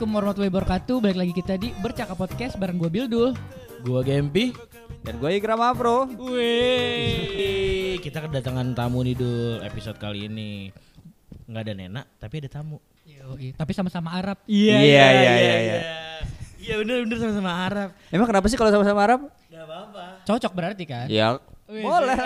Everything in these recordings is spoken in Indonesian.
Assalamualaikum warahmatullahi wabarakatuh. Balik lagi kita di Bercakap Podcast bareng gue Bildul. Gua Gempi. Dan gue Ikram Afro. Wih, kita kedatangan tamu nih dul episode kali ini. Nggak ada Nena, tapi ada tamu. Yoi, Tapi sama-sama Arab. Iya, iya, iya, iya. Iya bener bener sama-sama Arab. Emang kenapa sih kalau sama-sama Arab? Gak apa-apa. Cocok berarti kan? Ya, Wih, boleh.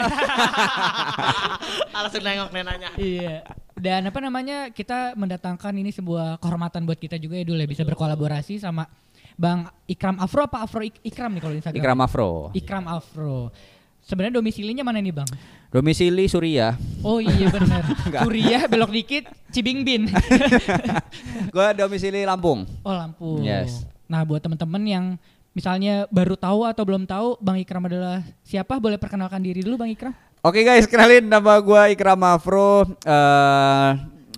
Langsung nengok Nenanya. Iya. Dan apa namanya kita mendatangkan ini sebuah kehormatan buat kita juga ya dulu ya bisa berkolaborasi sama Bang Ikram Afro apa Afro Ik- Ikram nih kalau di Instagram? Ikram Afro. Ikram Afro. Sebenarnya domisilinya mana nih bang? Domisili Suria. Oh iya benar. Suriah belok dikit Cibingbin. gue domisili Lampung. Oh Lampung. Yes. Nah buat teman-teman yang misalnya baru tahu atau belum tahu Bang Ikram adalah siapa? Boleh perkenalkan diri dulu Bang Ikram? Oke guys, kenalin nama gue Ikram Afro. Eh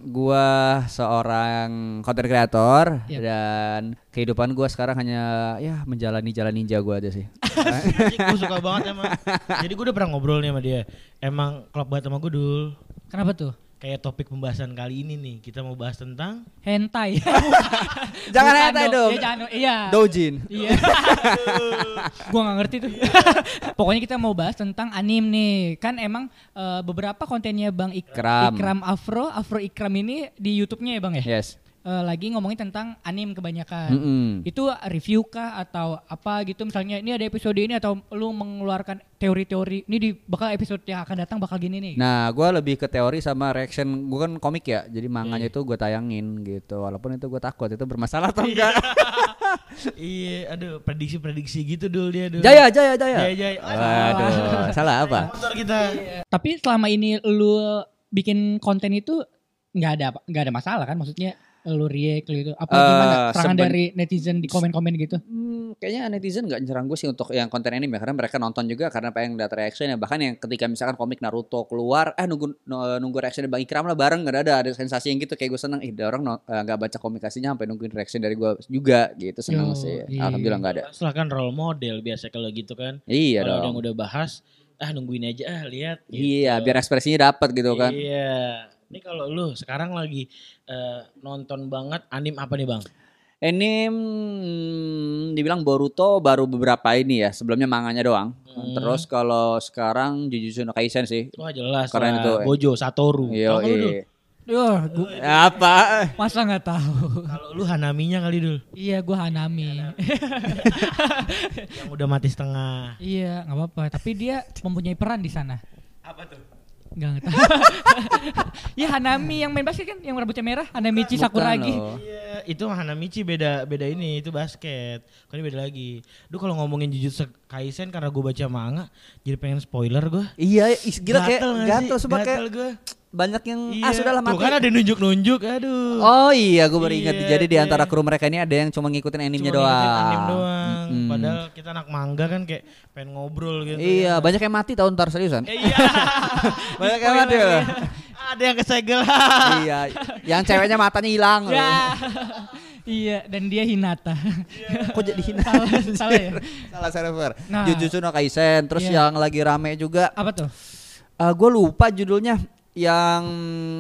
gue seorang content creator Yap. dan kehidupan gue sekarang hanya ya menjalani jalan ninja gue aja sih. gue suka banget emang. Jadi gue udah pernah ngobrol nih sama dia. Emang klub banget sama gue dul. Kenapa tuh? Kayak topik pembahasan kali ini nih, kita mau bahas tentang Hentai. Jangan Bukan hentai dong. Iya, jangan, iya. Dojin. Iya. gua nggak ngerti tuh. Pokoknya kita mau bahas tentang anim nih. Kan emang eh, beberapa kontennya Bang Ik- Ikram. Ikram Afro, Afro Ikram ini di YouTube-nya ya Bang ya? Yes. Eh, lagi ngomongin tentang anim kebanyakan. Mm-mm. Itu review kah atau apa gitu misalnya ini ada episode ini atau lu mengeluarkan teori-teori ini di bakal episode yang akan datang bakal gini nih. Nah, gue lebih ke teori sama reaction. Gue kan komik ya, jadi manganya itu gue tayangin gitu. Walaupun itu gue takut itu bermasalah atau enggak. Iya, aduh prediksi-prediksi gitu dul dia dul. Jaya, jaya, jaya. Jaya, jaya. Waduh, salah apa? Motor kita. Tapi selama ini lu bikin konten itu nggak ada nggak ada masalah kan maksudnya lu react lu itu apa Eh, gimana serangan dari netizen di komen-komen gitu Hmm, kayaknya netizen nggak nyerang gue sih untuk yang konten anime karena mereka nonton juga karena pengen lihat reaction ya bahkan yang ketika misalkan komik Naruto keluar eh nunggu no- nunggu reaction Bang Ikram lah bareng nggak ada ada sensasi yang gitu kayak gue seneng ih ada orang no- eh, nggak baca komik aslinya sampai nungguin reaction dari gue juga gitu Yo, seneng sih iya. alhamdulillah nggak ada Setelah kan role model biasa kalau gitu kan. iya kalau ada yang dong udah bahas, ah nungguin aja ah lihat. gitu. iya biar ekspresinya dapat gitu kan Iya. Ini kalau lu sekarang lagi eh, nonton banget anim apa nih bang? Ini hmm, dibilang Boruto baru beberapa ini ya, sebelumnya manganya doang. Hmm. Terus kalau sekarang Jujutsu no Kaisen sih. Wah jelas Keren lah. itu, eh. Bojo Satoru. Dul? Wah, gua Apa? masa nggak tahu Kalau lu Hanaminya kali dul, iya gua Hanami yang udah mati setengah. iya nggak apa-apa tapi dia mempunyai peran di sana Apa tuh? Nggak nggak tahu Iya Hanami yang main basket kan yang rambutnya merah Hanamichi Bukan Sakuragi. Iya, itu Hanamichi beda beda ini, itu basket. Kan beda lagi. Duh kalau ngomongin Jujutsu Kaisen karena gue baca manga, jadi pengen spoiler gue. Iya, is- gila kayak nggak gatel sumpah kayak Gatel gue. Banyak yang Iya. ah sudahlah Tuh mati. kan ada nunjuk-nunjuk, aduh. Oh iya, gue baru ingat. Iya, Jadi di iya. antara kru mereka ini ada yang cuma ngikutin animenya Cuma doang. ngikutin anim doang. Mm-mm. Padahal kita anak manga kan kayak pengen ngobrol gitu. Iya, ya. banyak yang mati tahun ntar seriusan. Eh, iya. Banyak yang mati loh. ya. Ada yang kesegel. iya, yang ceweknya matanya hilang loh. ya iya dan dia Hinata Kok jadi hina? salah salah ya Salah server. Nah. Jujutsu no Kaisen, terus Iya. yang lagi rame juga apa tuh gue lupa judulnya yang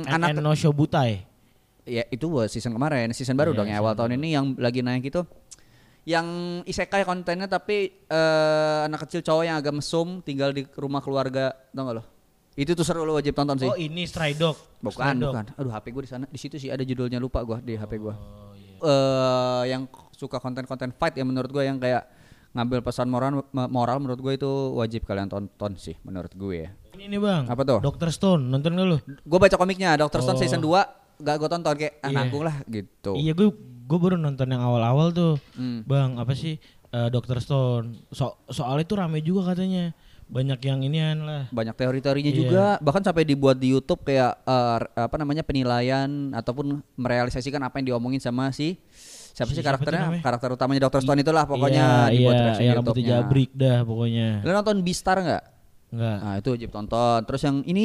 Anak anak no Shobutai. ya itu buat season kemarin season baru Iya, dong ya awal tahun ini yang lagi naik itu yang isekai kontennya tapi eh, anak kecil cowok yang agak mesum tinggal di rumah keluarga tau gak lo itu tuh seru lo wajib tonton sih Oh, ini Stray Dog. bukan Stray Dog. bukan aduh hp gue di sana di situ sih ada judulnya lupa gue di hp gue Oh, iya. eh yang suka konten-konten fight ya menurut gue yang kayak ngambil pesan moral moral menurut gue itu wajib kalian tonton sih menurut gue ya Ini nih, Bang. Apa tuh? Dr. Stone, nonton gak lu? gue baca komiknya Dr. Oh. Stone season 2 gak gue tonton kayak ah, Iya. nanggung lah gitu Iya, gue gue baru nonton yang awal-awal tuh. Hmm. Bang, apa sih? eh, Dr. Stone. So soal itu rame juga katanya. Banyak yang inian lah. banyak teori-teorinya Iya. juga bahkan sampai dibuat di YouTube kayak eh, apa namanya penilaian ataupun merealisasikan apa yang diomongin sama si siapa Si- sih karakternya karakter utamanya Dr. Stone itulah pokoknya iya, dibuat iya, di rambutnya YouTube-nya. jabrik dah pokoknya. Lo nonton Beastar nggak? Enggak. Nah itu wajib tonton. Terus yang ini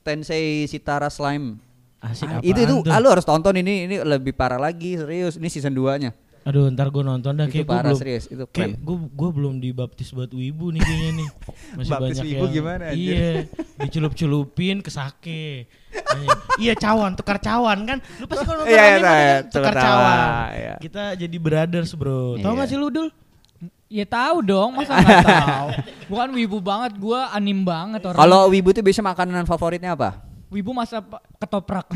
Tensei Sitara Slime. Asik Ah, itu itu ah, lu harus tonton ini ini lebih parah lagi serius. Ini season 2-nya. Aduh, ntar gue nonton dah Itu kayak gue parah belum serius, itu kayak keren. gue gue belum dibaptis buat wibu nih kayaknya nih. Masih Baptis banyak wibu yang gimana, anjir? Iya, dicelup-celupin ke sake. iya cawan, tukar cawan kan. Lu pasti kalau nonton Iya, iya, anime ada iya, kan tukar cawan. cawan, iya. Kita jadi brothers, Bro. Tahu Iya. gak sih lu, Dul? Ya tahu dong, masa nggak tahu. Bukan wibu banget, gua anim banget orang. Kalau wibu tuh biasa makanan favoritnya apa? Wibu masa ketoprak.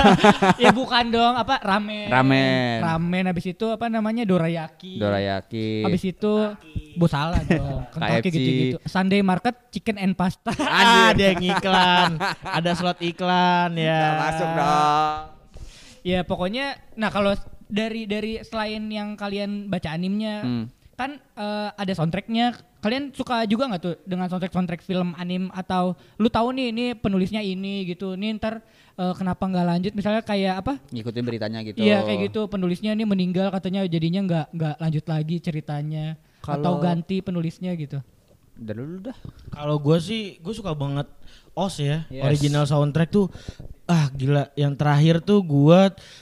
ya bukan dong, apa ramen. Ramen. Ramen habis itu apa namanya dorayaki. Dorayaki. Habis itu bos salah dong. Kentucky KFC. gitu-gitu. Sunday market chicken and pasta. Ah, ada yang iklan. ada slot iklan ya. Nggak masuk dong. ya pokoknya nah kalau dari dari selain yang kalian baca animnya Hmm. kan eh, ada soundtracknya kalian suka juga nggak tuh dengan soundtrack soundtrack film anim atau lu tahu nih ini penulisnya ini gitu nih ntar eh, kenapa nggak lanjut misalnya kayak apa Ngikutin beritanya gitu. Iya kayak gitu penulisnya ini meninggal katanya jadinya nggak nggak lanjut lagi ceritanya atau Kalau- ganti penulisnya gitu. Udah dulu dah. Kalau gue sih, gue suka banget OS ya. Yes. Original soundtrack tuh, ah gila. Yang terakhir tuh gue,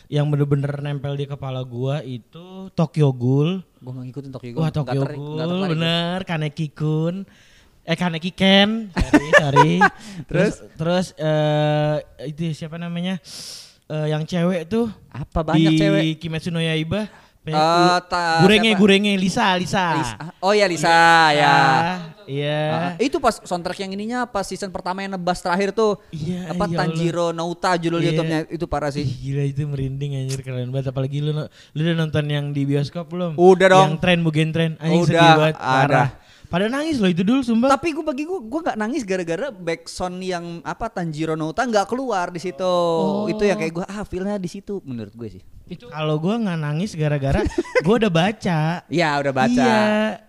yang bener-bener nempel di kepala gue itu Tokyo Ghoul. Gue mau ngikutin Tokyo Ghoul. Wah Tokyo nggak Ghoul, tertarik. bener. Kaneki Kun. Eh Kaneki Ken. Sorry, sorry. terus, terus eh itu siapa namanya? Eh yang cewek tuh. Apa banyak di cewek? Kimetsu no Yaiba. Eh, ta- gurenge, siapa? gurenge, Lisa, Lisa. Lisa. Oh ya Lisa ya. Iya. Ah, itu pas soundtrack yang ininya pas season pertama yang nebas terakhir tuh Iya, apa ya Allah. Tanjiro Nauta judul Iya. YouTube-nya itu parah sih. Ih, gila itu merinding anjir keren banget apalagi lu lu udah nonton yang di bioskop belum? Udah dong. Yang tren Mugen tren anjing sedih Udah, banget ada. parah. Pada nangis loh itu dulu sumpah. Tapi gue bagi gue gue nggak nangis gara-gara backsound yang apa Tanjiro Nauta nggak keluar di situ. Itu yang kayak gue ah feelnya di situ menurut gue sih. Itu Kalau gua nggak nangis gara-gara gua udah baca. Iya udah baca. Iya.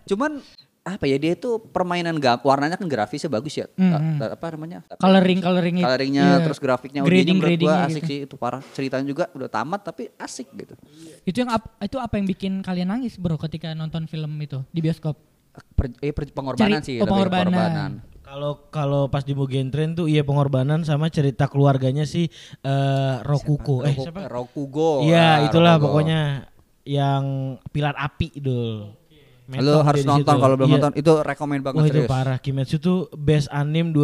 Cuman apa ya dia itu permainan gak warnanya kan grafisnya bagus ya. Hmm, hmm. ta- apa namanya? coloring coloring itu. Coloringnya Iya. terus grafiknya Grading- gue gradingnya asik gitu. sih itu parah. Ceritanya juga udah tamat tapi asik gitu. Itu yang ap- itu apa yang bikin kalian nangis bro ketika nonton film itu di bioskop? Per, eh, per- pengorbanan Ceri- sih. oh, lebih pengorbanan. Kalau kalau pas di Mugen tren tuh iya pengorbanan sama cerita keluarganya si eh, Rokuko. Eh Roku- siapa? Rokugo. Iya Ah, itulah Rokugo. pokoknya yang pilar api dul. Metong harus nonton kalau belum Iya. nonton itu rekomend banget Wah itu serius. parah Kimetsu tuh best anime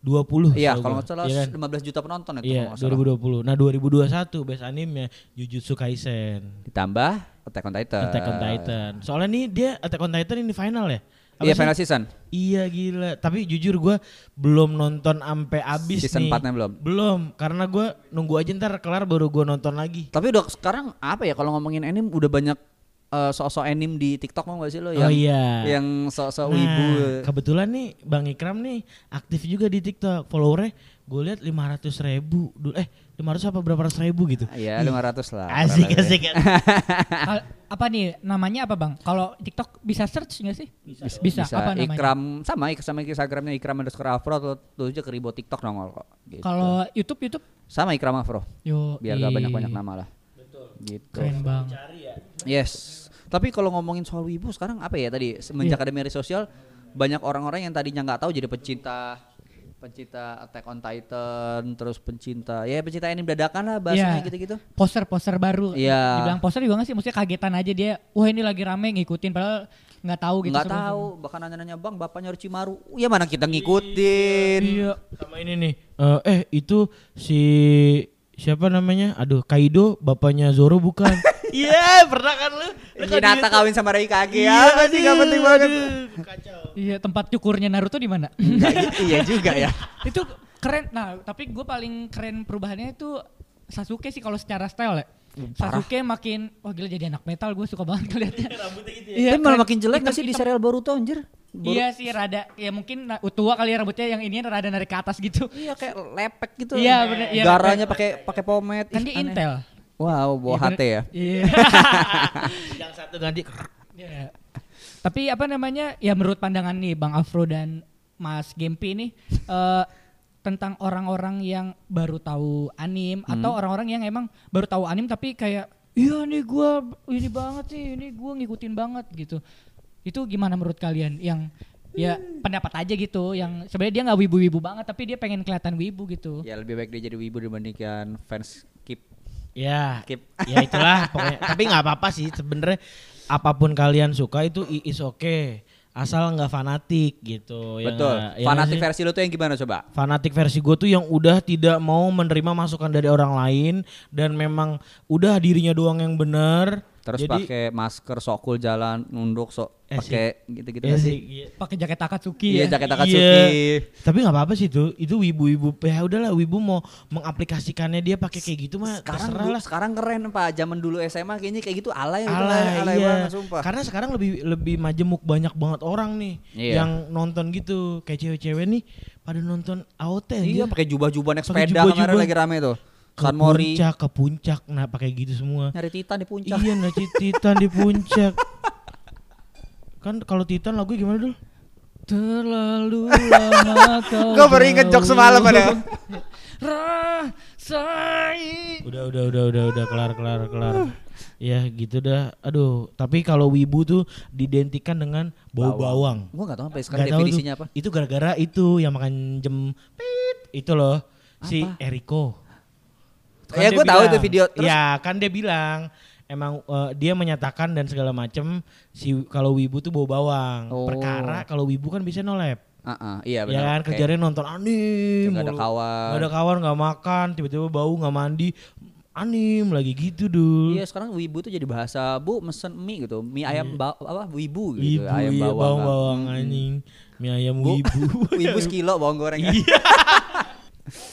2020 Iya, setahu kalau gua. nggak salah Iya kan? 15 juta penonton itu Iya, kalau nggak salah. 2020. Nah, 2021 best anime Jujutsu Kaisen. Ditambah Attack on Titan. Attack on Titan. Soalnya nih dia Attack on Titan ini final ya? Apa Iya sih? final season. Iya gila. Tapi jujur gua belum nonton sampai abis Season nih. 4-nya belum? Belum, karena gua nunggu aja ntar kelar baru gua nonton lagi. Tapi udah sekarang apa ya kalau ngomongin anime udah banyak eh, sosok anime di TikTok mau gak sih lo Oh yang iya. yang sosok Nah, wibu. kebetulan nih Bang Ikram nih aktif juga di TikTok. Followernya gue lihat 500 ribu. Dulu eh 500 apa berapa ratus ribu gitu. Iya, Ih, 500 lah. Asik asik. Apa nih namanya apa bang? Kalau TikTok bisa search nggak sih? Bisa. Bisa, Apa namanya? Ikram sama ik- sama Instagramnya Ikram underscore Afro atau tulis aja ke Ribo TikTok nongol kok. Gitu. Kalau YouTube YouTube sama Ikram Afro yo biar gak ih, banyak-banyak nama lah. Gitu. Keren bang. Yes. Tapi kalau ngomongin soal wibu sekarang apa ya tadi semenjak Iya. ada media sosial banyak orang-orang yang tadinya nggak tahu jadi pecinta pencinta Attack on Titan terus pencinta ya pencinta anime dadakan lah bahasanya Iya. gitu-gitu. Poster-poster baru. Iya. Dibilang poster juga nggak sih? Maksudnya kagetan aja dia. Wah ini lagi rame ngikutin padahal nggak tahu gitu. Nggak sebelum- tahu bahkan nanya-nanya bang bapaknya Orochimaru. Ya mana kita ngikutin. Iya. Sama ini nih. eh, eh itu si siapa namanya? Aduh, Kaido bapaknya Zoro bukan? Iya, pernah kan lu? Lu Hinata di- kawin sama Raikage Iya, ya apa sih gak penting banget. Kacau. Iya tempat cukurnya Naruto di mana? iya juga ya. itu keren. Nah tapi gue paling keren perubahannya itu Sasuke sih kalau secara style ya. Sasuke makin wah gila jadi anak metal gue suka banget ngeliatnya. Rambutnya gitu ya. Iya, malah makin jelek gak sih di serial Boruto anjir? Boru- Iya sih rada ya mungkin tua kali ya rambutnya yang ini rada narik ke atas gitu. Iya kayak lepek gitu. Iya, bener, iya, Garanya pakai pakai pomade. Kan Ih, dia aneh. Intel. Wow, bawa Iya, HT bener. ya. Iya. Yang satu ganti. Iya. Tapi apa namanya ya menurut pandangan nih Bang Afro dan Mas Gempi ini eh, tentang orang-orang yang baru tahu anim Hmm. atau orang-orang yang emang baru tahu anim tapi kayak iya nih gua ini banget sih ini gua ngikutin banget gitu. Itu gimana menurut kalian yang ya pendapat aja gitu yang sebenarnya dia nggak wibu-wibu banget tapi dia pengen kelihatan wibu gitu. Ya lebih baik dia jadi wibu dibandingkan fans keep Ya, keep. ya itulah pokoknya. Tapi nggak apa-apa sih sebenarnya apa pun kalian suka itu is okay. asal nggak fanatik gitu. ya Betul. Ya Fanatik sih? versi lu tuh yang gimana coba? fanatik versi gue tuh yang udah tidak mau menerima masukan dari orang lain dan memang udah dirinya doang yang benar. Terus pakai masker sok cool jalan nunduk sok Eh, pakai gitu-gitu Iya nggak sih. sih? iya. Pakai jaket Akatsuki Iya, ya. jaket Iya. Akatsuki. Tapi nggak apa-apa sih itu. Itu wibu-wibu ya udahlah wibu mau mengaplikasikannya dia pakai kayak gitu mah Sekarang dulu- lah. sekarang keren Pak. Zaman dulu SMA kayaknya kayak gitu alay udah Alay, alay iya. banget sumpah. Karena sekarang lebih lebih majemuk banyak banget orang nih Iya. yang nonton gitu kayak cewek-cewek nih pada nonton AOT Iya, pakai jubah-jubah naik Pakai sepeda kemarin jubah-jubah. lagi rame tuh. Ke San Mori puncak ke puncak nah pakai gitu semua. nyari Titan di puncak. Iya naci Titan di puncak. Kan kalau Titan lagu gimana dulu? Terlalu lama kau Gue baru inget jok semalam ada. Rasai Udah udah udah udah udah kelar kelar kelar. Ya gitu dah. Aduh, tapi kalau wibu tuh didentikan dengan bau bawang. Gue gak tau sampai sekarang Nggak tahu definisinya tuh. apa. Itu gara-gara itu yang makan jempit itu loh. Si Apa? Eriko. Ya, dia gua tahu itu video. Terus- Ya kan dia bilang emang eh, dia menyatakan dan segala macem si kalau wibu tuh bau bawang. Oh. Perkara kalau wibu kan bisa nolep. Ah, ah, iya Ya benar. kan Kayak kerjanya nonton anim. nggak ada kawan. Nggak ada kawan nggak makan tiba-tiba bau nggak mandi anim lagi gitu dul. Iya sekarang wibu tuh jadi bahasa bu mesen mie gitu mie ayam ba apa wibu gitu Wibu ayam iya, bawang, bawang kan. bawang anjing. Mie ayam Bu, wibu. wibu sekilo bawang goreng Iya.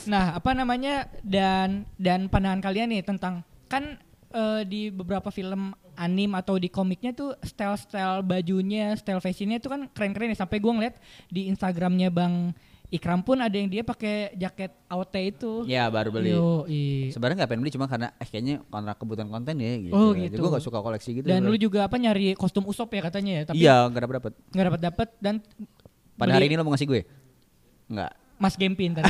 Nah, apa namanya dan dan pandangan kalian nih tentang kan eh, di beberapa film anim atau di komiknya tuh style-style bajunya, style fashionnya tuh kan keren-keren ya. Sampai gua ngeliat di Instagramnya Bang Ikram pun ada yang dia pakai jaket AOT itu. ya baru beli. Yo, sebenarnya nggak pengen beli cuma karena eh kayaknya karena kebutuhan konten ya gitu. Oh, Jadi gitu. gue gak suka koleksi gitu Dan lu juga apa nyari kostum Usop ya katanya ya, tapi iya nggak dapat dapat nggak dapat dapat dan pada beli hari ini lo mau ngasih gue? Nggak Mas Gempin tadi.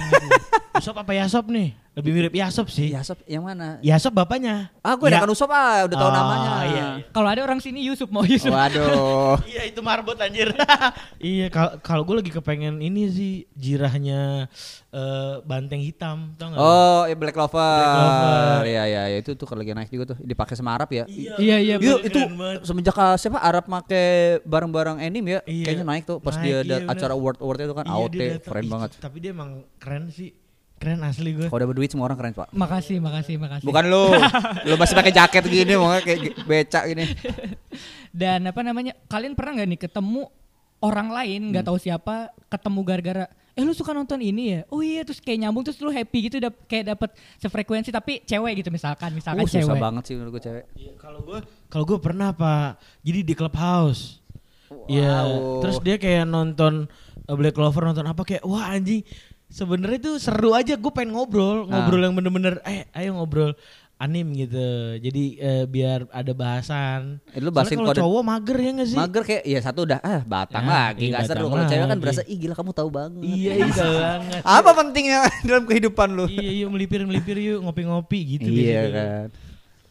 Usop apa Yasop nih? Lebih mirip Yasop sih. ya sob yang mana Yasop bapaknya. ah gue Ya. udah kan usop ah udah tahu Oh, namanya iya. Kalau ada orang sini Yusuf mau Yusuf. waduh Iya itu marbot anjir. iya kalau kalau gue lagi kepengen ini sih jirahnya eh, banteng hitam tau gak? oh iya Black Clover Black Clover. iya iya iya, itu tuh kalau lagi naik juga tuh dipakai sama Arab ya Iya iya. Yuk bener. itu banget. semenjak uh, siapa Arab make barang-barang anime ya Iya. kayaknya naik tuh pas Naik, dia iya, ada bener. acara award award itu kan Iya, AOT keren banget Tapi dia emang keren sih. Keren asli gue. kalau udah berduit semua orang keren pak Makasih, makasih, makasih. bukan lu lu masih pakai jaket gini mau kayak becak gini Dan apa namanya? Kalian pernah nggak nih ketemu orang lain nggak Hmm. tahu siapa ketemu gara-gara eh lu suka nonton ini ya? Oh iya terus kayak nyambung terus lu happy gitu dap kayak dapet sefrekuensi tapi cewek gitu misalkan misalkan uh, susah cewek. banget sih menurut gue cewek Iya, Kalau gue kalau gue pernah pak. Jadi di clubhouse. Iya. Wow. Terus dia kayak nonton uh, Black Clover nonton apa kayak wah anjing. Sebenarnya tuh seru aja. Gue pengen ngobrol, Ah. ngobrol yang bener-bener. Eh, ayo ngobrol anim gitu. Jadi eh, biar ada bahasan. Eh, lu bahasin kalau cowok mager ya gak sih? mager kayak ya satu udah ah batang Ya, lagi iya, nggak seru kalau cewek kan berasa ih gila kamu tahu banget Iya itu banget. apa pentingnya dalam kehidupan lu iya yuk melipir melipir yuk ngopi-ngopi gitu iya biasanya. kan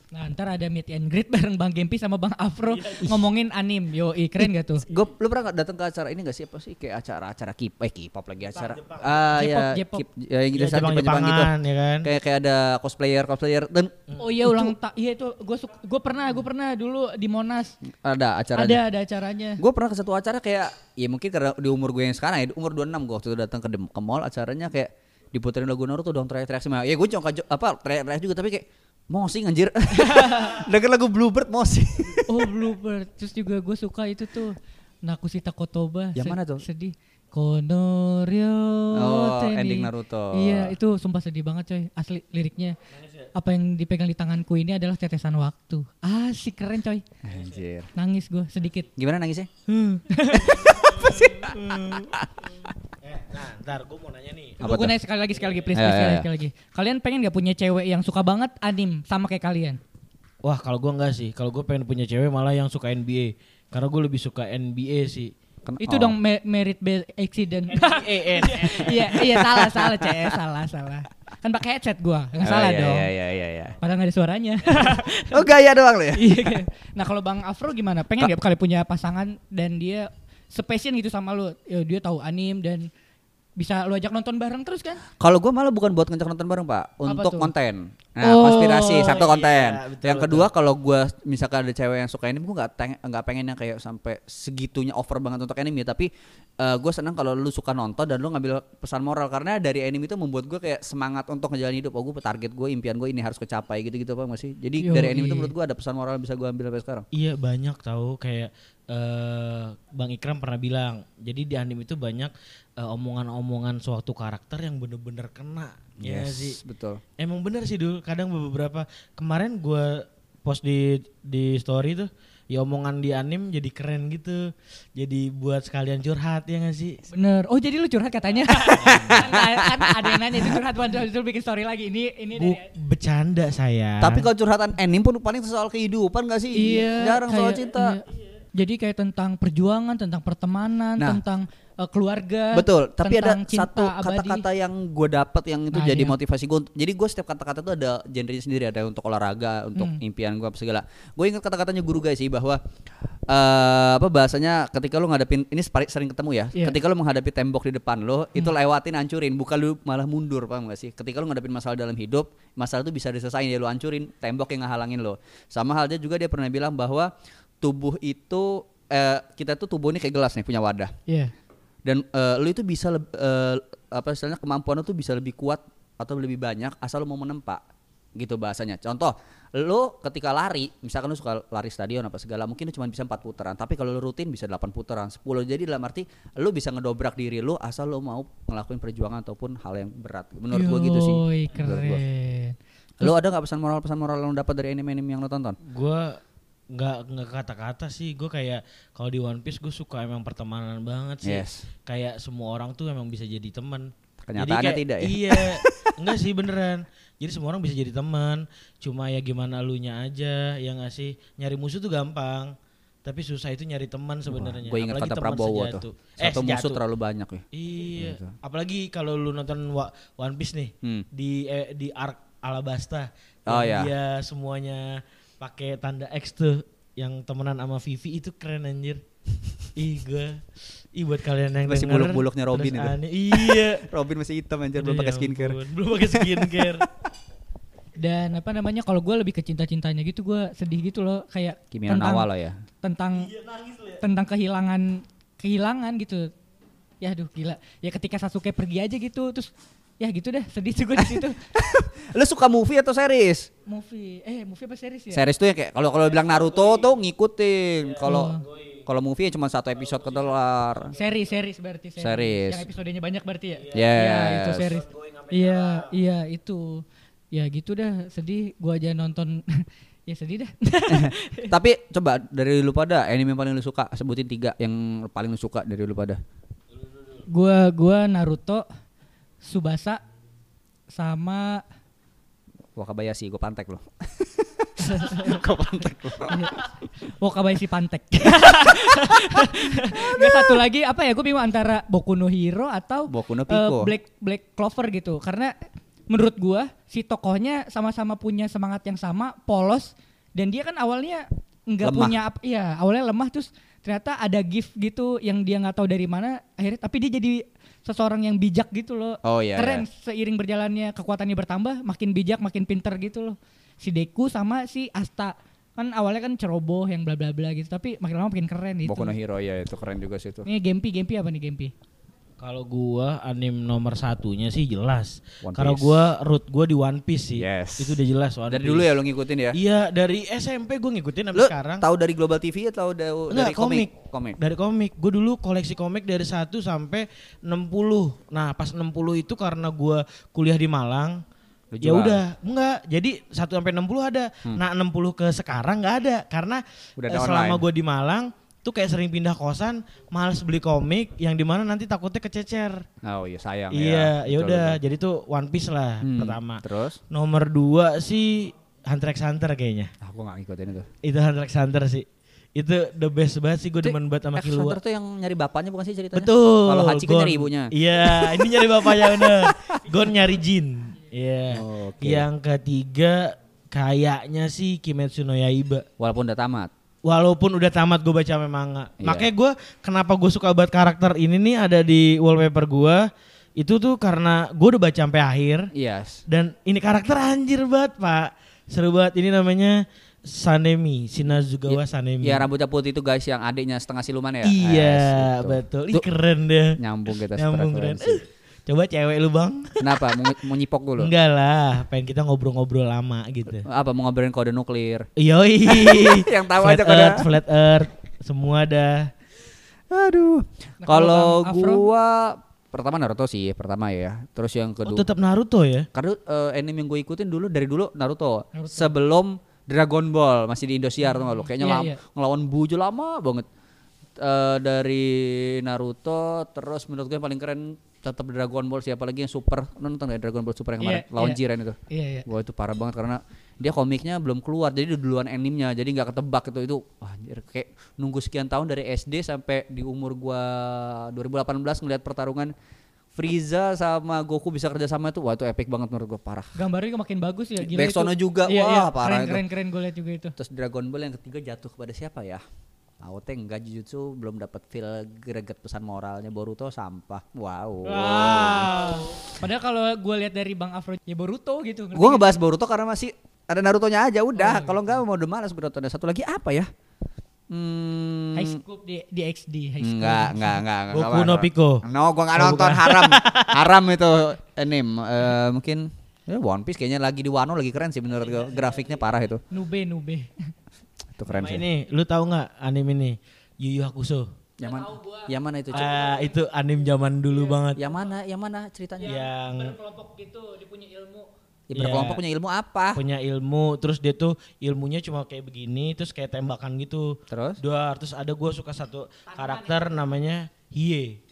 Nah ntar ada meet and greet bareng Bang Gempi sama Bang Afro Iya. ngomongin anim. Yo keren gak tuh? gue lu pernah datang ke acara ini gak sih apa sih kayak acara-acara kip eh K-pop lagi acara ah ya J-pop, J-pop. K- ya yang Iya, gitu Jepang, Jepang gitu ya kan. kayak kayak ada cosplayer cosplayer dan Oh iya ulang tak iya itu gue gue pernah gue pernah dulu di Monas ada acaranya ada ada acaranya. Gue pernah ke satu acara kayak ya mungkin karena di umur gue yang sekarang ya, di umur 26 gue waktu itu datang ke dem- ke mall acaranya kayak diputerin lagu Naruto dong teriak-teriak sama ya gue cuma apa teriak-teriak juga tapi kayak mosing anjir denger lagu Bluebird mosing Oh Bluebird terus juga gue suka itu tuh Nakusita Kotoba. Yang mana tuh? Sedih. Konorio Oh, Teni. ending Naruto. Iya itu sumpah sedih banget coy asli liriknya. Apa yang dipegang di tanganku ini adalah tetesan waktu. Asik keren coy. anjir Nangis gue sedikit. gimana nangisnya Eh, nah, ntar gue mau nanya nih. Apa Gue nanya sekali lagi sekali lagi please, Ayo, please, ayo, sekali, ayo. sekali lagi. Kalian pengen gak punya cewek yang suka banget anim sama kayak kalian? Wah kalau gue enggak sih. Kalau gue pengen punya cewek malah yang suka NBA. Karena gue lebih suka NBA sih. Ken- Itu oh. dong me- merit based accident. EN. Iya, iya salah salah CS, salah salah. Kan pakai headset gua, nggak Oh, salah iya, dong. iya iya iya iya Padahal nggak ada suaranya. oh gaya doang lu ya Iya. nah kalau Bang Afro gimana? Pengen nggak kali punya pasangan dan dia sepassion gitu sama lu? Ya, dia tahu anim dan bisa lu ajak nonton bareng terus kan? kalau gue malah bukan buat ngajak nonton bareng pak untuk konten Nah, Oh, konspirasi satu konten. iya, betul, yang kedua kalau gua misalkan ada cewek yang suka anime, gua nggak nggak pengen yang kayak sampai segitunya over banget untuk anime, tapi eh, gua senang kalau lu suka nonton dan lu ngambil pesan moral karena dari anime itu membuat gua kayak semangat untuk ngejalanin hidup. Oh, gua target gue, impian gue ini harus kecapai gitu-gitu apa masih. Jadi Yoi. dari anime itu menurut gua ada pesan moral yang bisa gua ambil sampai sekarang. Iya banyak tahu kayak eh Bang Ikram pernah bilang. Jadi di anime itu banyak eh, omongan-omongan suatu karakter yang bener-bener kena. Ya nggak sih. betul. Emang bener sih dulu. Kadang beberapa kemarin gua post di di story tuh ya omongan di anim jadi keren gitu. Jadi buat sekalian curhat ya gak sih? Bener. Oh jadi lu curhat katanya? kan, kan ada yang nanya itu curhat buat itu bikin story lagi. Ini ini Bu, dari bercanda saya. Tapi kalau curhatan anime pun paling soal kehidupan gak sih? Iya, Jarang soal kayak- cinta. iya. Jadi kayak tentang perjuangan, tentang pertemanan, Nah. tentang eh, keluarga. Betul, tapi ada satu kata-kata yang gue dapet yang itu Nah, jadi iya. motivasi gue. Jadi gue setiap kata-kata itu ada genrenya sendiri, ada untuk olahraga, untuk Hmm. impian gue apa segala. Gue ingat kata-katanya guru guys sih bahwa eh apa bahasanya ketika lu ngadepin ini separi- sering ketemu ya. Iya. Ketika lu menghadapi tembok di depan lo, itu Hmm. lewatin hancurin, bukan lu malah mundur, paham gak sih? Ketika lu ngadepin masalah dalam hidup, masalah itu bisa diselesain ya lu hancurin tembok yang ngehalangin lo. Sama halnya juga dia pernah bilang bahwa tubuh itu eh, kita tuh tubuh ini kayak gelas nih punya wadah Iya. dan eh, lu itu bisa leb- eh, apa istilahnya kemampuan lu tuh bisa lebih kuat atau lebih banyak asal lu mau menempa gitu bahasanya contoh lu ketika lari misalkan lu suka lari stadion apa segala mungkin lu cuma bisa empat putaran tapi kalau lu rutin bisa 8 putaran 10 jadi dalam arti lu bisa ngedobrak diri lu asal lu mau ngelakuin perjuangan ataupun hal yang berat menurut gua gitu sih Yoi, gua. keren. lu ada nggak pesan moral pesan moral yang lu dapat dari anime-anime yang lu tonton Gua nggak nggak kata-kata sih. Gue kayak kalau di One Piece gue suka emang pertemanan banget sih. Yes. kayak semua orang tuh emang bisa jadi teman. Kenyataannya tidak ya? iya. Enggak sih beneran. Jadi semua orang bisa jadi teman. Cuma ya gimana lu nya aja ya nggak sih? Nyari musuh tuh gampang. Tapi susah itu nyari teman sebenarnya. gue ingat Apalagi kata Prabowo tuh. eh satu musuh sejati. terlalu banyak ya. Iya. Gitu. apalagi kalau lu nonton One Piece nih Hmm. di eh, di arc Alabasta Oh, yang ya. dia semuanya pakai tanda X tuh yang temenan sama Vivi itu keren anjir ih gue ih buat kalian yang Masih buluk-buluknya Robin itu. aneh. iya Robin masih hitam anjir belum pakai ya skincare ampun, belum pakai skincare Dan apa namanya kalau gue lebih ke cinta-cintanya gitu gue sedih gitu loh kayak Kimi no tentang Nawa lah ya tentang tentang kehilangan kehilangan gitu. Ya aduh gila. Ya ketika Sasuke pergi aja gitu terus ya gitu dah sedih tuh gue di situ. Lu suka movie atau series? movie eh movie apa series ya? Series tuh ya kayak kalau kalau bilang Naruto tuh ngikutin. Kalau Oh. kalau movie cuma satu episode keluar. Series, series berarti series. Series. Yang episodenya banyak berarti ya? Yes. Iya, itu series. Iya, iya itu. Ya gitu dah, sedih gua aja nonton ya sedih dah. Tapi coba dari lu pada anime yang paling lu suka sebutin tiga yang paling lu suka dari lu pada. gua gua Naruto, Subasa sama Wakabayashi, gue pantek lo. Wakabayashi Pantek. Gak satu lagi apa ya? Gue bingung antara Boku no Hero atau Boku no eh, Pico. Black Black Clover gitu. Karena menurut gua si tokohnya sama-sama punya semangat yang sama, polos dan dia kan awalnya nggak punya ap- iya awalnya lemah terus ternyata ada gift gitu yang dia nggak tahu dari mana akhirnya tapi dia jadi seseorang yang bijak gitu loh Oh iya. keren iya. seiring berjalannya kekuatannya bertambah makin bijak makin pinter gitu loh si Deku sama si Asta kan awalnya kan ceroboh yang bla bla bla gitu tapi makin lama makin keren gitu Boku no Hero ya itu keren juga sih itu. ini Gempi Gempi apa nih Gempi kalau gua anim nomor satunya sih jelas kalau gua root gua di One Piece sih Yes. itu udah jelas One Dari Piece. dulu ya lu ngikutin ya? iya dari SMP gua ngikutin sampai Lu sekarang tahu dari Global TV atau da- Enggak, dari komik? komik. Komik. Dari komik. Gue dulu koleksi komik dari 1 sampai 60. Nah, pas 60 itu karena gua kuliah di Malang, ya udah, enggak. Jadi 1 sampai 60 ada. Nah, 60 ke sekarang nggak ada karena Hmm. Udah eh, ada selama online. gue di Malang tuh kayak sering pindah kosan, males beli komik yang di mana nanti takutnya kececer. Oh iya sayang iya, ya Betul, udah. betul. Jadi tuh One Piece lah Hmm, pertama. Terus? Nomor dua sih Hunter x Hunter kayaknya. Aku gak ngikutin itu. Itu Hunter x Hunter sih. Itu the best banget sih gue demen banget sama X Killua. Hunter tuh yang nyari bapaknya bukan sih ceritanya? Betul. Kalau Hachiko Gon. nyari ibunya. Iya, ini nyari bapaknya bener. Gon nyari Jin. Iya. Oh, oke. Yang ketiga kayaknya sih Kimetsu no Yaiba. Walaupun udah tamat. Walaupun udah tamat gue baca memang Iya. Makanya gue kenapa gue suka banget karakter ini nih ada di wallpaper gue. Itu tuh karena gue udah baca sampai akhir Yes. dan ini karakter anjir banget pak, seru banget. Ini namanya Sanemi, Shinazugawa Sanemi. Ya rambutnya putih itu guys yang adiknya setengah siluman ya. Iya Yes, itu. betul. Ih keren deh. nyambung kita Nyambung keren. Coba cewek lu bang? Kenapa? Mau, mau nyipok dulu? Enggak lah, pengen kita ngobrol-ngobrol lama gitu. Apa mau ngobrolin kode nuklir? Yoi. Yang tahu flat aja kode. earth, flat earth, semua dah. Aduh. Nah, kalau gua pertama Naruto sih, pertama ya. Terus yang Oh, kedua tetap Naruto ya? karena eh, anime yang gue ikutin dulu dari dulu Naruto. Naruto. Sebelum Dragon Ball masih di Indosiar tuh nggak lu? Kayaknya lam- iya. ngelawan Bujo lama banget. Eh, dari Naruto terus menurut gue yang paling keren tetap Dragon Ball siapa lagi yang super nonton ya Dragon Ball Super yang kemarin Iya, lawan iya. Jiren itu. Iya iya. Wah itu parah banget karena dia komiknya belum keluar jadi udah duluan animenya jadi nggak ketebak itu itu wah anjir, kayak nunggu sekian tahun dari SD sampai di umur gua 2018 ngeliat pertarungan Frieza sama Goku bisa kerja sama itu wah itu epic banget menurut gua parah Gambarnya makin bagus ya gila itu. juga, Iya, wah, iya, parah keren, itu. keren keren gue liat juga itu. terus Dragon Ball yang ketiga jatuh kepada siapa ya AOT enggak Jujutsu belum dapat feel greget pesan moralnya Boruto sampah wow Wow. Padahal kalau gue lihat dari Bang Afro ya Boruto gitu. ngerti Gue ngebahas Boruto karena masih ada Naruto-nya aja Oh, udah. iya. Kalau enggak mau udah malas Boruto. Ada satu lagi apa ya? Hmm, High School di, di XD High School. enggak, enggak, enggak, enggak. Boku no Pico. No, gua enggak Oh, nonton bukan. haram. haram itu anime. Eh, mungkin ya One Piece kayaknya lagi di Wano lagi keren sih menurut gua. Grafiknya parah itu. Nube Nube. Itu keren Sama sih. ini, lu tahu nggak anime ini? Yu Yu Hakusho. Yang mana? Yang mana itu? Ah, itu anime zaman dulu banget. Yang mana? Yang mana ceritanya? Yang Berkelompok gitu dia punya ilmu. Ya, berkelompok Iya. punya ilmu apa? punya ilmu, terus dia tuh ilmunya cuma kayak begini, terus kayak tembakan gitu. Terus? Dua, terus ada gua suka satu karakter namanya Hie.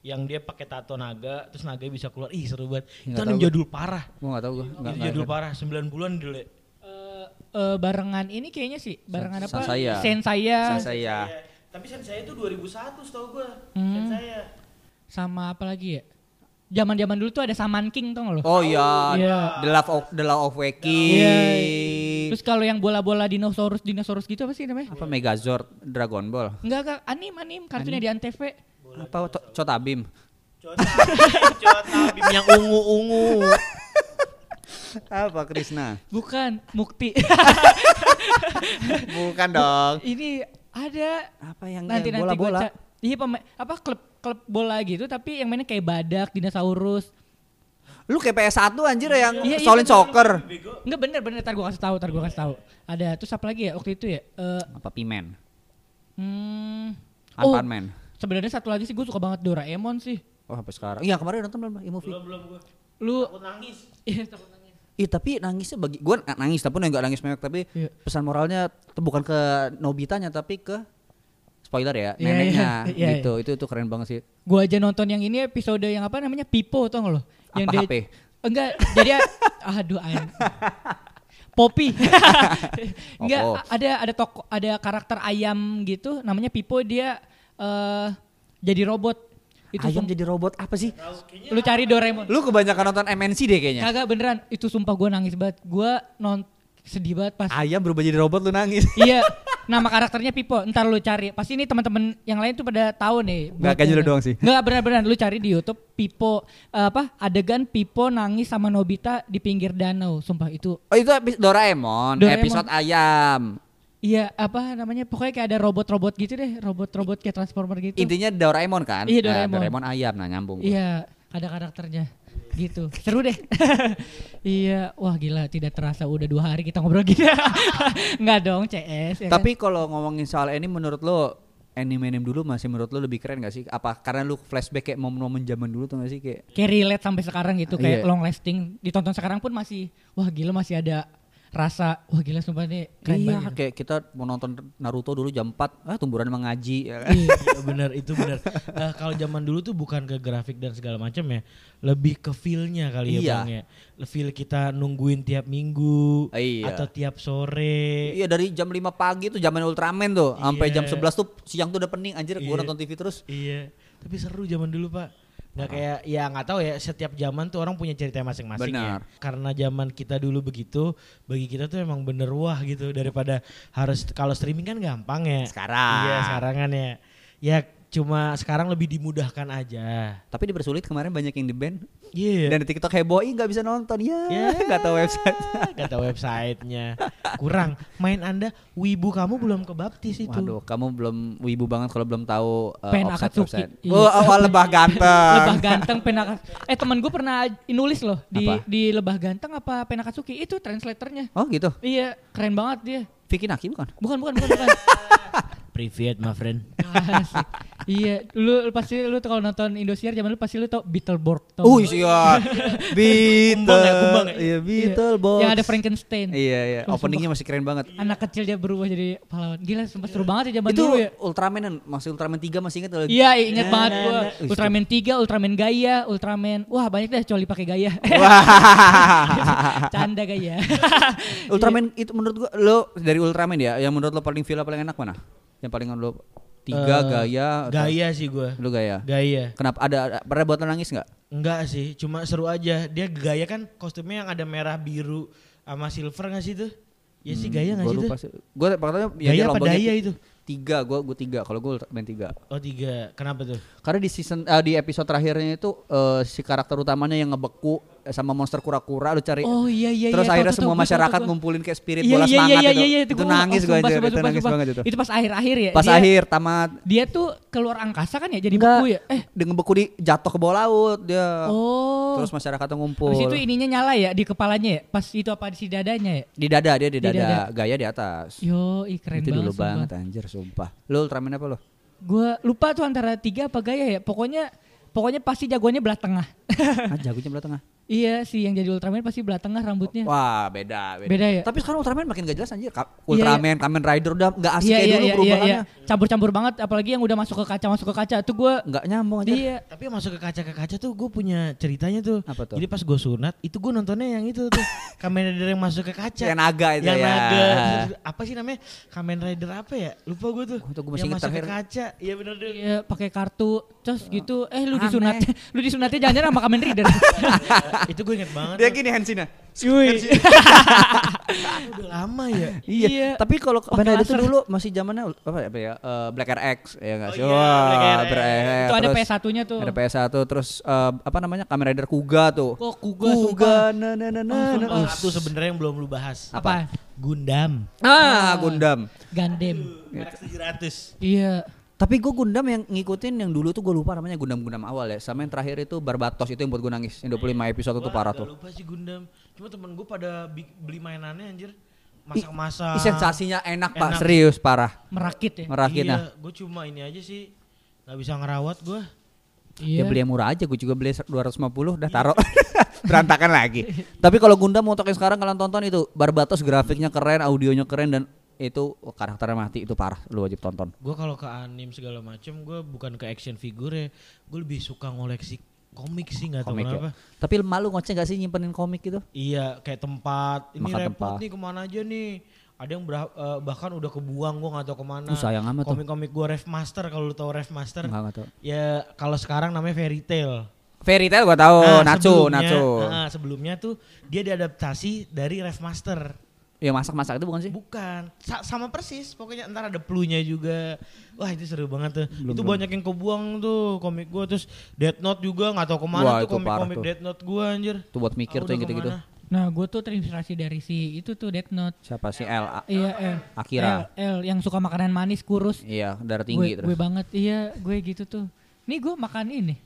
Yang dia pakai tato naga, terus naga bisa keluar. Ih, seru banget. Itu anime jadul parah. Gua enggak tahu gua. Enggak. Itu jadul parah, 9 bulan dulu. Eh, barengan ini kayaknya sih barengan apa? Sansaya. Sensaya. Saya. Tapi Sensei itu 2001 setahu gua. Hmm. Sensei. Sama apa lagi ya? Zaman-zaman dulu tuh ada Saman King tau gak lo? Oh iya. Iya. The Love of The Love of Weki. Iya. Terus kalau yang bola-bola dinosaurus dinosaurus gitu apa sih namanya? apa Megazord Dragon Ball? Enggak enggak anim anim kartunya di Antv. Apa To- Chotabim? Cotabim yang ungu-ungu. Apa Krishna? Bukan Mukti. Bukan dong. ini ada Apa yang nanti yang nanti bola-bola? Iya pema- apa klub klub bola gitu tapi yang mainnya kayak badak, dinosaurus. Lu kayak PS1 anjir yang Iya, iya, Solid bener. Soccer. Enggak bener bener tar gua kasih tahu, tar gua kasih tahu. Ada terus apa lagi ya waktu itu ya? Eh Apa Pimen? hmm, oh, Man. sebenarnya satu lagi sih gue suka banget Doraemon sih. Oh sampai sekarang. Iya kemarin nonton belum e-movie? belum gua. Lu Takut nangis. Iya, takut nangis. Iya tapi nangisnya bagi gue nangis tapi enggak nangis mewek tapi Iya. pesan moralnya tuh bukan ke Nobitanya tapi ke spoiler ya Iya, neneknya iya, iya, gitu itu itu keren banget sih Gua aja nonton yang ini episode yang apa namanya Pipo tau gak lo? Yang Apa dia, HP? Enggak, jadi aduh an. Poppy. Enggak, Oh, oh. ada ada toko ada karakter ayam gitu namanya Pipo dia eh jadi robot. Itu ayam sum- jadi robot apa sih? Lu cari Doraemon. lu kebanyakan nonton MNC deh kayaknya. Kagak beneran, itu sumpah gua nangis banget. Gua non sedih banget pas ayam berubah jadi robot lu nangis. Iya. Nama karakternya Pipo. Ntar lu cari. Pasti ini teman-teman yang lain tuh pada tahu nih. Nggak, kayaknya lu doang sih. nggak benar-benar lu cari di YouTube Pipo eh, apa adegan Pipo nangis sama Nobita di pinggir danau. Sumpah itu. Oh itu Doraemon, Doraemon. episode ayam iya apa namanya pokoknya kayak ada robot-robot gitu deh robot-robot kayak transformer gitu intinya Doraemon kan Iya, Nah, Doraemon. Doraemon ayam nah nyambung gua. iya ada karakternya gitu seru deh iya wah gila tidak terasa udah dua hari kita ngobrol gini nggak dong CS ya kan? Tapi kalau ngomongin soal ini menurut lo anime-anime dulu masih menurut lo lebih keren gak sih? Apa karena lu flashback kayak momen-momen zaman dulu tuh gak sih kayak kayak relate sampai sekarang gitu kayak Iya. long lasting ditonton sekarang pun masih wah gila masih ada rasa wah gila sumpah nih keren iya banget kayak kita mau nonton Naruto dulu jam 4 ah tumburan mengaji ya kan? Iya. Iya benar itu benar. Eh, kalau zaman dulu tuh bukan ke grafik dan segala macam ya, lebih ke feel-nya kali ya Iya. bang ya. Feel kita nungguin tiap minggu Iya. atau tiap sore. Iya dari jam 5 pagi tuh zaman Ultraman tuh sampai Iya. jam 11 tuh siang tuh udah pening anjir gua Iya. nonton TV terus. Iya. Tapi seru zaman dulu pak. Nggak kayak ya nggak tahu ya setiap zaman tuh orang punya cerita masing-masing ya. Karena zaman kita dulu begitu, bagi kita tuh emang bener wah gitu daripada harus kalau streaming kan gampang ya. Sekarang. Iya sekarang kan ya. Ya Cuma sekarang lebih dimudahkan aja. Tapi dipersulit kemarin banyak yang di band. Iya. Dan di TikTok heboh, ih nggak bisa nonton. Ya, Ya. nggak tahu website. Kata websitenya kurang. Main anda, wibu kamu belum kebaptis itu. Waduh, kamu belum wibu banget kalau belum tahu uh, Pen offset Akatsuki. website. Iya. Oh, oh, lebah ganteng. Lebah ganteng penakat. Eh temen gue pernah nulis loh di Apa? di lebah ganteng apa penakatsuki itu translatornya. Oh gitu. Iya keren banget dia. Vicky Naki bukan? Bukan bukan bukan bukan. Privet, my friend. Iya, lu, lu pasti lu kalau nonton Indosiar zaman lu pasti lu tau Beetleborg tau. Oh iya. Beetle. Kumbang ya, kumbang ya? Iya, Iya. Beetle box. Yang ada Frankenstein. Iya, iya. Openingnya masih keren banget. Anak kecil dia berubah jadi pahlawan. Gila, sumpah seru banget ya zaman Itu dulu ya. Ultraman kan, masih Ultraman 3 masih inget lagi. Iya, ingat banget gua. Wih, Ultraman 3, Ultraman Gaia, Ultraman. Wah, banyak deh coli pakai Gaia. Canda Gaia. Ultraman itu menurut gua lo dari Ultraman ya, yang menurut lo paling villa paling enak mana? Yang paling lo tiga Eh, gaya atau- Gaya sih gua. Lu gaya. Gaya. Kenapa ada, ada pernah buat nangis nggak? Enggak sih, cuma seru aja. Dia gaya kan kostumnya yang ada merah biru sama silver nggak sih tuh? Ya sih gaya nggak sih tuh? lupa. Gua katanya ya Gaya apa daya itu? Tiga, gua gua tiga. Kalau gua Ultraman tiga. Oh tiga, kenapa tuh? Karena di season eh, di episode terakhirnya itu eh, si karakter utamanya yang ngebeku sama monster kura-kura lu cari. Oh iya iya Terus iya, akhirnya semua masyarakat ngumpulin kayak spirit Iya bola iya semangat iya itu. iya iya itu gua- nangis sumpah, anjir, itu nangis banget itu. Itu pas akhir-akhir ya. Pas akhir tamat Dia tuh keluar angkasa kan ya jadi beku ya. Eh. dia ngebeku di jatuh ke bawah laut dia. Oh. Terus masyarakat ngumpul. Terus itu ininya nyala ya di kepalanya ya. Pas itu apa di dadanya ya. di dada dia di Di dada, gaya di atas. Yo, ih keren itu banget. dulu sumpah. banget anjir sumpah. Lu Ultraman apa lu? Gua lupa tuh antara tiga apa gaya ya. Pokoknya pokoknya pasti jagoannya belah tengah. ah, jagonya belah tengah. Iya sih yang jadi Ultraman pasti belah tengah rambutnya. Wah, beda, beda. Beda ya? Tapi sekarang Ultraman makin gak jelas anjir. Ka- Iya, Ultraman, Kamen Rider udah gak asik Iya kayak iya dulu iya iya, perubahannya. iya. Campur-campur banget apalagi yang udah masuk ke kaca masuk ke kaca tuh gua Nggak nyambung aja. Iya. Tapi yang masuk ke kaca ke kaca tuh gue punya ceritanya tuh. Apa tuh? Jadi pas gue sunat itu gue nontonnya yang itu tuh. Kamen Rider yang masuk ke kaca. Yang naga itu yang ya. naga. Apa sih namanya? Kamen Rider apa ya? Lupa gue tuh. Gua tuh gua masih yang masuk ke terakhir. kaca. Iya bener deh. Iya pakai kartu terus gitu eh lu Aneh. disunat lu disunatnya jangan-jangan sama Kamen Rider. itu gue inget banget. Dia gini Hensina. Cuy. Udah lama ya. Iya. Iya. Tapi kalau tuh laser. dulu masih zamannya apa ya? ya? Eh, Black RX ya enggak Oh sih? iya, Wah, Black RX. Black RX. Itu ada Terus PS1-nya tuh. Ada PS1 terus eh, apa namanya? Kamen Rider Kuga tuh. Kok Kuga, Kuga sumpah. na na na na. Oh, sumpah. Satu sebenarnya yang belum lu bahas. Apa? Gundam. Ah, Gundam. Gundam. Max 700. Iya. Tapi gue Gundam yang ngikutin yang dulu tuh gue lupa namanya Gundam-Gundam awal ya. Sama yang terakhir itu Barbatos itu yang buat gue nangis. Yang 25 episode itu parah tuh. lupa sih Gundam. Cuma temen gue pada beli mainannya anjir. Masak-masak. Sensasinya enak, Pak, Enak. serius parah. Merakit ya. Merakit iya, nah. gue cuma ini aja sih. Gak bisa ngerawat gue. Iya. Ya beli yang murah aja, gue juga beli 250 udah taruh. Berantakan lagi. Tapi kalau Gundam untuk yang sekarang kalian tonton itu Barbatos grafiknya keren, audionya keren dan itu karakternya mati itu parah, lu wajib tonton. Gue kalau ke anim segala macem, gue bukan ke action figure ya. Gue lebih suka ngoleksi komik sih, nggak tahu Komik kenapa. ya. Tapi malu ngoceh gak sih nyimpenin komik gitu? Iya, kayak tempat. Ini Makan repot tempat. nih ke mana aja nih. Ada yang berha- eh, bahkan udah kebuang gue nggak tahu ke mana. Uh, sayang amat. Komik-komik gue Ref Master kalau lu tahu Ref Master. Enggak enggak tahu. Ya kalau sekarang namanya Fairy Tail. Fairy Tail gua tahu, Nah, Natsu, sebelumnya- Natsu. nah, sebelumnya tuh dia diadaptasi dari Ref Master. Ya masak-masak itu bukan sih? Bukan, Sa- sama persis. Pokoknya ntar ada plunya juga. Wah itu seru banget tuh. Belum, itu belum. banyak yang kebuang tuh komik gua terus Death Note juga nggak tahu ke mana Wah, tuh komik-komik. Death Note gua anjir. Tuh buat mikir Ah, tuh yang gitu-gitu. Nah, gue tuh terinspirasi dari si itu tuh Death Note. Siapa sih L? Iya, L. Akira. L, L yang suka makanan manis kurus. Iya, darah tinggi gue, terus. gue banget. Iya, gue gitu tuh. Nih gue makan ini.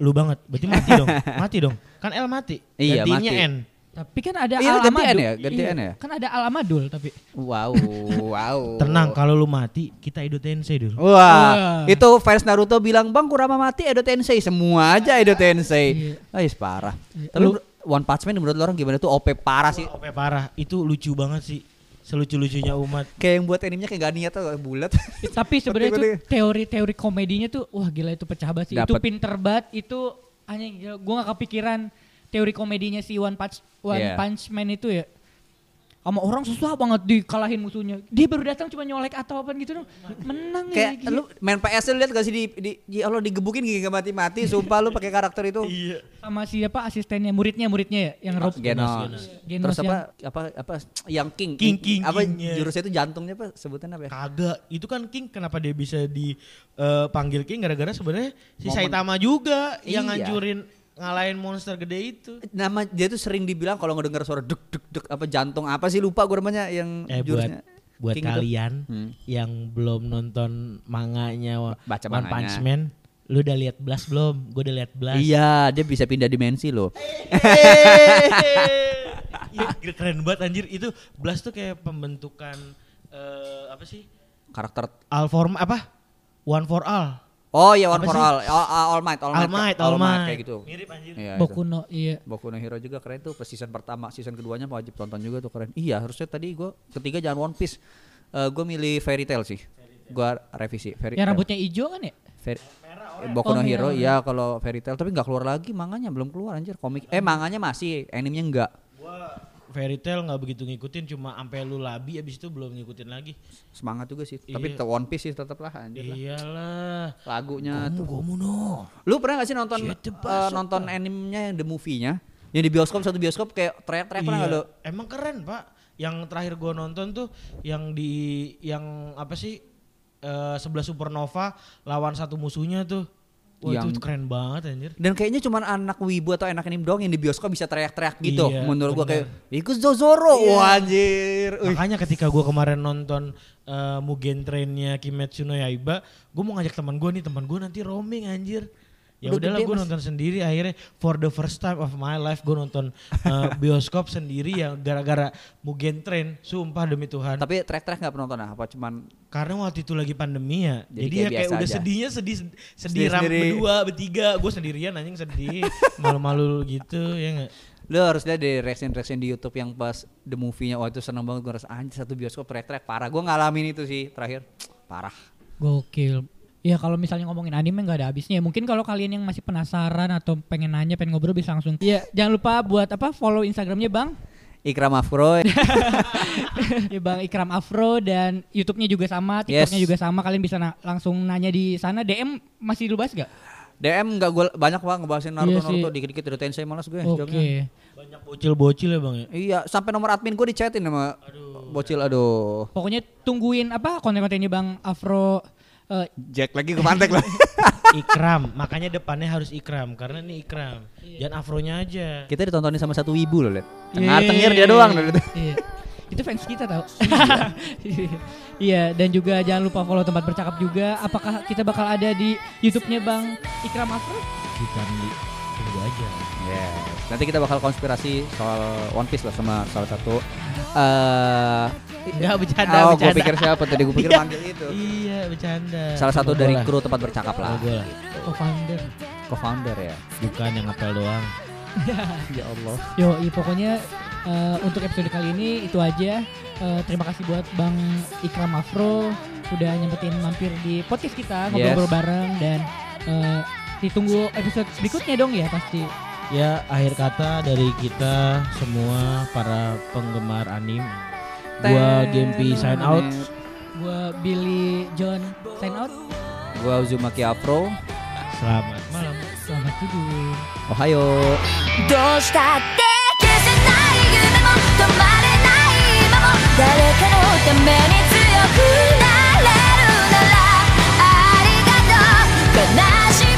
Lu banget, berarti mati dong, mati dong. Kan L mati, Iya, gantinya mati. N. Tapi kan ada Iya, Al ganti N Amadul. ya? Iya, N ya? Kan ada Al Amadul tapi. Wow, wow. Tenang, kalau lu mati, kita Edo Tensei dulu. Wah, Wah. itu fans Naruto bilang, "Bang, Kurama mati Edo Tensei." Semua aja Edo Tensei. Iya. Ais parah. Iya. Tapi Lu- One Punch Man menurut lo orang gimana tuh OP parah sih. Oke parah, itu lucu banget sih. Selucu-lucunya umat. Kayak yang buat animenya kayak gak niat tuh bulat. tapi sebenarnya tuh Ngerti, teori-teori komedinya tuh wah gila itu pecah banget sih. Itu Dapet. pinter banget itu anjing gue gak kepikiran teori komedinya si One Punch One Iya. Punch Man itu ya. sama orang susah banget dikalahin musuhnya. Dia baru datang cuma nyolek atau apa gitu dong. Menang Kayak ya. lu main PS lu lihat gak sih di, di, di Allah digebukin gigi gak mati-mati sumpah lu pakai karakter itu. Iya. sama siapa asistennya muridnya muridnya ya yang Rob Genos. Genos Terus apa apa apa yang King. King, King, apa King, ya. jurusnya itu jantungnya apa sebutannya apa ya? Kagak, itu kan King kenapa dia bisa dipanggil King gara-gara sebenarnya si Momen. Saitama juga yang Iya. ngancurin ngalahin monster gede itu. Nama dia tuh sering dibilang kalau ngedengar suara duk duk duk apa jantung apa sih lupa gue namanya yang Eh buat jurusnya. buat King itu. kalian Hmm. yang belum nonton manganya Baca One manganya. Punch Man, lu udah lihat Blast belum? Gue udah lihat Blast. Iya, dia bisa pindah dimensi loh. Iya, keren banget anjir itu Blast tuh kayak pembentukan eh, apa sih? Karakter All for apa? One for all. Oh iya One Apa for sih? All. Oh, uh, all Might, All Might. All Might, All All Might, Might. kayak gitu. Mirip anjir. Iya, itu. Boku no iya. Boku no Hero juga keren tuh pas season pertama, season keduanya wajib tonton juga tuh keren. Iya, harusnya tadi gua ketiga jangan One Piece. Eh gue milih Fairy Tail sih. Gua revisi Fairy Yang rambutnya hijau kan ya? Fairy- Boku Oh, no Hero iya kalau Fairy Tail tapi nggak keluar lagi manganya belum keluar anjir komik. Eh manganya masih, animenya enggak. Gua Fairy Tail nggak begitu ngikutin cuma sampai lu labi abis itu belum ngikutin lagi. Semangat juga sih. Tapi Iya. te- One Piece sih tetap lah anjir. lah. Iyalah. Lagunya tuh. Gomu no. Lu pernah gak sih nonton bus, nonton animenya yang the movie-nya? Yang di bioskop satu bioskop kayak teriak-teriak pernah Iya. gak lu? Emang keren pak. Yang terakhir gua nonton tuh yang di yang apa sih eh, sebelah supernova lawan satu musuhnya tuh. Wah Yang- itu keren banget anjir. Dan kayaknya cuma anak wibu atau anak anime doang yang di bioskop bisa teriak-teriak gitu. Iya, Menurut gua bener. kayak ikut Zozoro. Iya. Wah anjir. Makanya ketika gua kemarin nonton eh, Mugen Trainnya Kimetsu no Yaiba, gua mau ngajak teman gua nih, teman gua nanti roaming anjir. Ya Udah udahlah gue nonton sendiri akhirnya for the first time of my life gue nonton eh, bioskop sendiri ya gara-gara Mugen Train sumpah demi Tuhan Tapi teriak-teriak gak pernah nonton ah? Apa cuman karena waktu itu lagi pandemi ya Jadi jadi, kayak ya kayak udah aja. sedihnya sedih sedih Sendiri- ram sendiri. berdua bertiga gue sendirian anjing sedih malu-malu gitu ya nggak lu harus lihat deh reaction-reaction di YouTube yang pas the movie-nya. Wah itu seneng banget gue rasa anjir satu bioskop teriak-teriak parah. Gua ngalamin itu sih terakhir. Parah. Gokil. Ya kalau misalnya ngomongin anime nggak ada habisnya. Mungkin kalau kalian yang masih penasaran atau pengen nanya, pengen ngobrol bisa langsung. Iya, jangan lupa buat apa follow Instagramnya Bang. Ikram Afro. ya Bang Ikram Afro dan YouTube-nya juga sama, TikTok-nya Yes. juga sama. Kalian bisa na- langsung nanya di sana. DM masih dulu bahas gak? DM nggak gue banyak banget ngebahasin Naruto Iya. Naruto dikit-dikit dari Tensei malas gue Oke. jawabnya. banyak bocil-bocil ya bang ya Iya, sampai nomor admin gue dichatin sama bocil aduh. Pokoknya tungguin apa konten-kontennya Bang Afro. Eh, Jack lagi ke pantek lah. Ikram makanya depannya harus Ikram karena ini Ikram jangan afronya aja Kita ditontonin sama satu wibu loh, liat. Yeay. Tengah-tengir dia doang loh. Iya. Itu fans kita tau. Iya, dan juga jangan lupa follow tempat bercakap juga. Apakah kita bakal ada di YouTube-nya Bang Ikram Afro? kita nih tunggu aja Yes. Nanti kita bakal konspirasi soal One Piece lah sama salah satu Enggak bercanda Oh, gue pikir siapa tadi? Gue pikir Iya. manggil itu. iya bercanda Salah satu dari kru tempat bercakap lah. Gua lah Co-founder. Co-founder ya. bukan yang ngapel doang Ya Allah. Yo, pokoknya eh, untuk episode kali ini itu aja. Eh, terima kasih buat Bang Ikram Afro udah nyempetin mampir di podcast kita ngobrol-ngobrol Yes. bareng dan eh, ditunggu episode berikutnya dong ya pasti. Ya, akhir kata dari kita semua para penggemar anime. Gua Gempi sign out. Gua Billy John sign out. Gua Uzumaki Apro. Selamat malam. Selamat tidur. Ohayo. どうしたって消せない夢も止まれない今も誰かのために強くなれるならありがとう悲しい